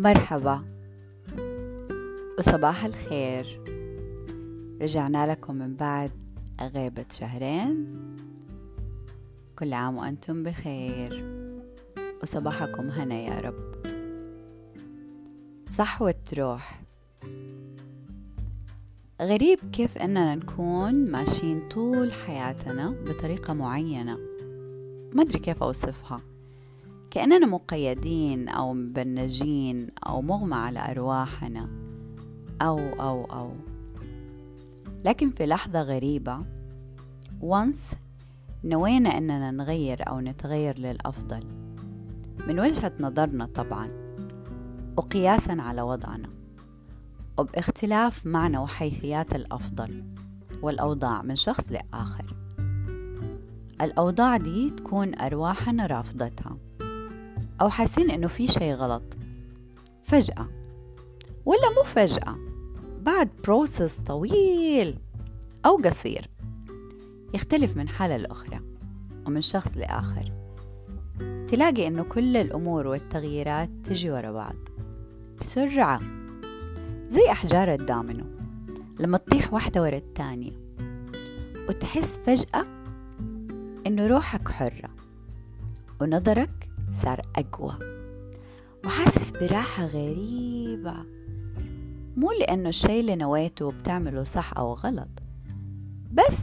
مرحبا. وصباح الخير. رجعنا لكم من بعد غيبة شهرين. كل عام وأنتم بخير. وصباحكم هنا يا رب. صحوة روح غريب كيف أننا نكون ماشيين طول حياتنا بطريقة معينة. ما أدري كيف أوصفها. كأننا مقيدين أو مبنجين أو مغمى على أرواحنا. أو أو أو. لكن في لحظة غريبة once نوينا أننا نغير أو نتغير للأفضل. من وجهة نظرنا طبعا وقياسا على وضعنا وباختلاف معنى وحيثيات الأفضل والأوضاع من شخص لآخر. الأوضاع دي تكون أرواحنا رافضتها. أو حاسين إنه في شي غلط. فجأة ولا مو فجأة بعد بروسس طويل أو قصير يختلف من حالة لأخرى ومن شخص لآخر. تلاقي إنه كل الأمور والتغييرات تجي ورا بعض بسرعة زي أحجار الدامينو لما تطيح واحدة ورا التانية وتحس فجأة إنه روحك حرة ونظرك صار أقوى. وحاسس براحة غريبة. مو لأنه الشي اللي نويته بتعمله صح أو غلط بس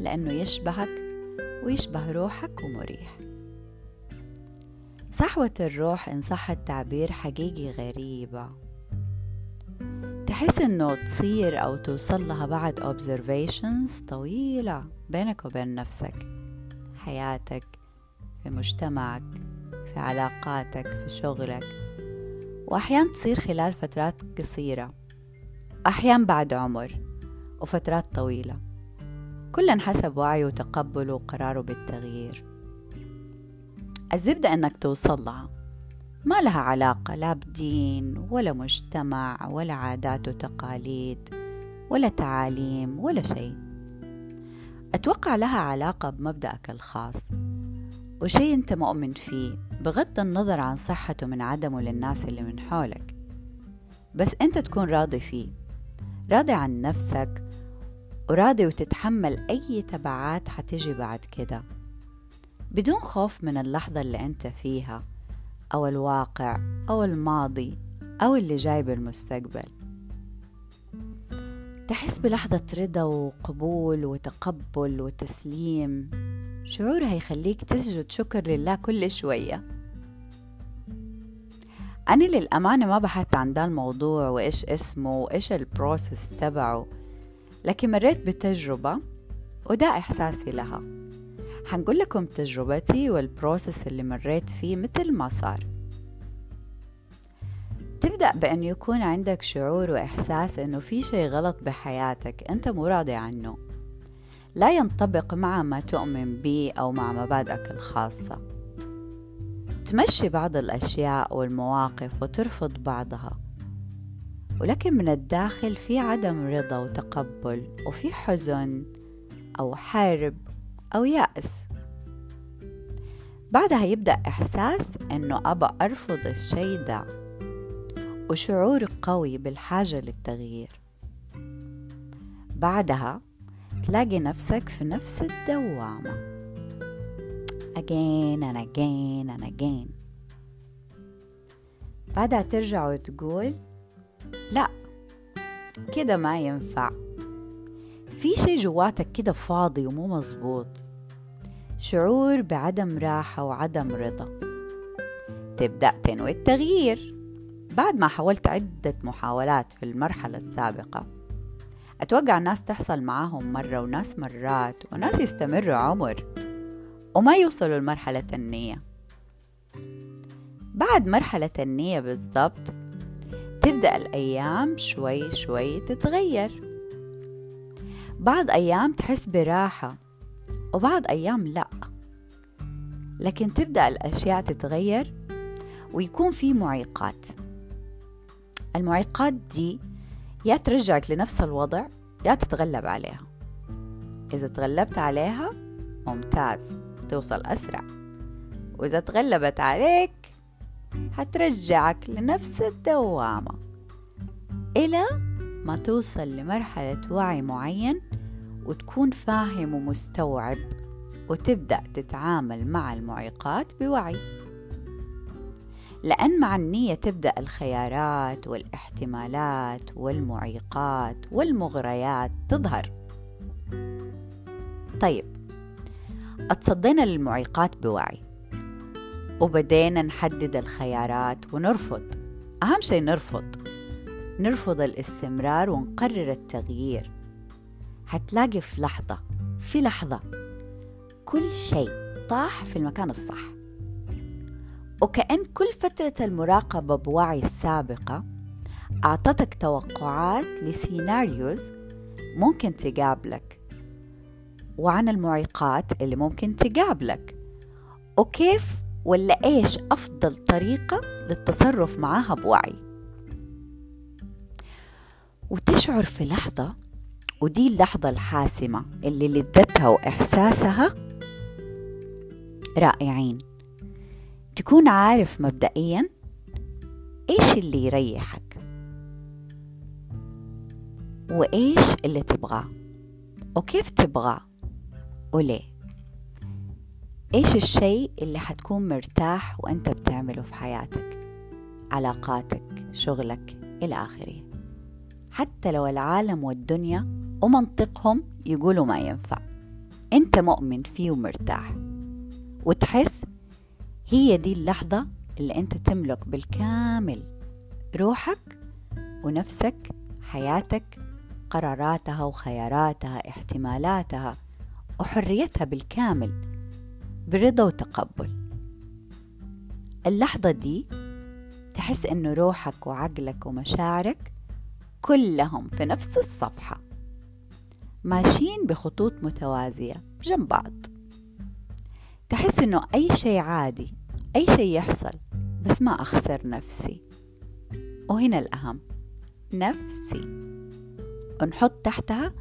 لأنه يشبهك ويشبه روحك ومريح. صحوة الروح إن صح التعبير حقيقي غريبة. تحس إنه تصير أو توصل لها بعد observations طويلة بينك وبين نفسك حياتك في مجتمعك. في علاقاتك في شغلك. وأحيانا تصير خلال فترات قصيرة. أحيانا بعد عمر وفترات طويلة. كلا حسب وعيه وتقبله وقراره بالتغيير. الزبدة أنك توصل لها ما لها علاقة لا بدين ولا مجتمع ولا عادات وتقاليد ولا تعاليم ولا شيء. أتوقع لها علاقة بمبدأك الخاص. وشيء أنت مؤمن فيه. بغض النظر عن صحته من عدمه للناس اللي من حولك. بس أنت تكون راضي فيه. راضي عن نفسك وراضي وتتحمل أي تبعات حتجي بعد كده. بدون خوف من اللحظة اللي أنت فيها أو الواقع أو الماضي أو اللي جاي بالمستقبل. تحس بلحظة رضا وقبول وتقبل وتسليم. شعور هيخليك تسجد شكر لله كل شوية. أنا للأمانة ما بحثت عن ده الموضوع وإيش اسمه وإيش البروسس تبعه لكن مريت بتجربة وده إحساسي لها. حنقول لكم تجربتي والبروسس اللي مريت فيه مثل ما صار. تبدأ بأن يكون عندك شعور وإحساس أنه في شيء غلط بحياتك أنت مو راضي عنه. لا ينطبق مع ما تؤمن به أو مع مبادئك الخاصة. تمشي بعض الأشياء والمواقف وترفض بعضها ولكن من الداخل في عدم رضا وتقبل وفي حزن أو حرب أو يأس. بعدها يبدأ إحساس إنه أبى أرفض الشي ده وشعور قوي بالحاجة للتغيير. بعدها تلاقي نفسك في نفس الدوامة. Again and again and again. بعدها ترجع وتقول لا كده ما ينفع. في شي جواتك كده فاضي ومو مزبوط. شعور بعدم راحة وعدم رضا. تبدأ تنوي التغيير. بعد ما حاولت عدة محاولات في المرحلة السابقة. أتوقع الناس تحصل معاهم مرة وناس مرات وناس يستمروا عمر وما يوصلوا لمرحلة النية. بعد مرحلة النية بالضبط تبدأ الأيام شوي شوي تتغير. بعض أيام تحس براحة وبعض أيام لأ. لكن تبدأ الأشياء تتغير ويكون في معيقات. المعيقات دي يا ترجعك لنفس الوضع يا تتغلب عليها. إذا تغلبت عليها ممتاز توصل أسرع. وإذا تغلبت عليك حترجعك لنفس الدوامة. إلى ما توصل لمرحلة وعي معين وتكون فاهم ومستوعب وتبدأ تتعامل مع المعيقات بوعي. لأن مع النية تبدأ الخيارات والاحتمالات والمعيقات والمغريات تظهر. طيب اتصدينا للمعيقات بوعي. وبدينا نحدد الخيارات ونرفض. أهم شيء نرفض. نرفض الاستمرار ونقرر التغيير. حتلاقي في لحظة في لحظة كل شيء طاح في المكان الصح. وكأن كل فترة المراقبة بوعي السابقة أعطتك توقعات لسيناريوز ممكن تقابلك وعن المعيقات اللي ممكن تقابلك. وكيف ولا إيش أفضل طريقة للتصرف معاها بوعي؟ وتشعر في لحظة ودي اللحظة الحاسمة اللي لذتها وإحساسها رائعين. تكون عارف مبدئيا إيش اللي يريحك وإيش اللي تبغاه وكيف تبغاه وليه إيش الشيء اللي حتكون مرتاح وأنت بتعمله في حياتك علاقاتك شغلك إلى آخره. حتى لو العالم والدنيا ومنطقهم يقولوا ما ينفع أنت مؤمن فيه ومرتاح وتحس هي دي اللحظة اللي أنت تملك بالكامل روحك ونفسك حياتك قراراتها وخياراتها احتمالاتها وحريتها بالكامل برضا وتقبل. اللحظة دي تحس إنه روحك وعقلك ومشاعرك كلهم في نفس الصفحة ماشيين بخطوط متوازية جنب بعض. تحس إنه أي شيء عادي أي شيء يحصل بس ما أخسر نفسي. وهنا الأهم نفسي. ونحط تحتها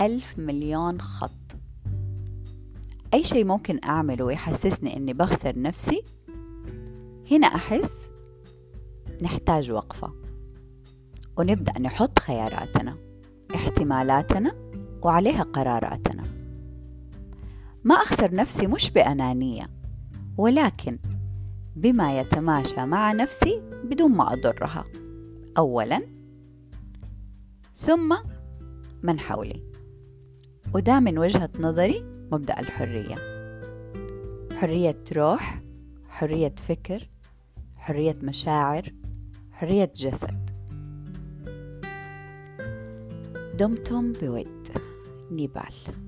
ألف مليون خط. أي شيء ممكن أعمله ويحسسني إني بخسر نفسي هنا أحس نحتاج وقفة. ونبدأ نحط خياراتنا احتمالاتنا وعليها قراراتنا. ما أخسر نفسي مش بأنانية ولكن بما يتماشى مع نفسي بدون ما أضرها. أولا ثم من حولي. وده من وجهة نظري مبدأ الحرية. حرية روح حرية فكر حرية مشاعر حرية جسد. دمتم بود. نيبال.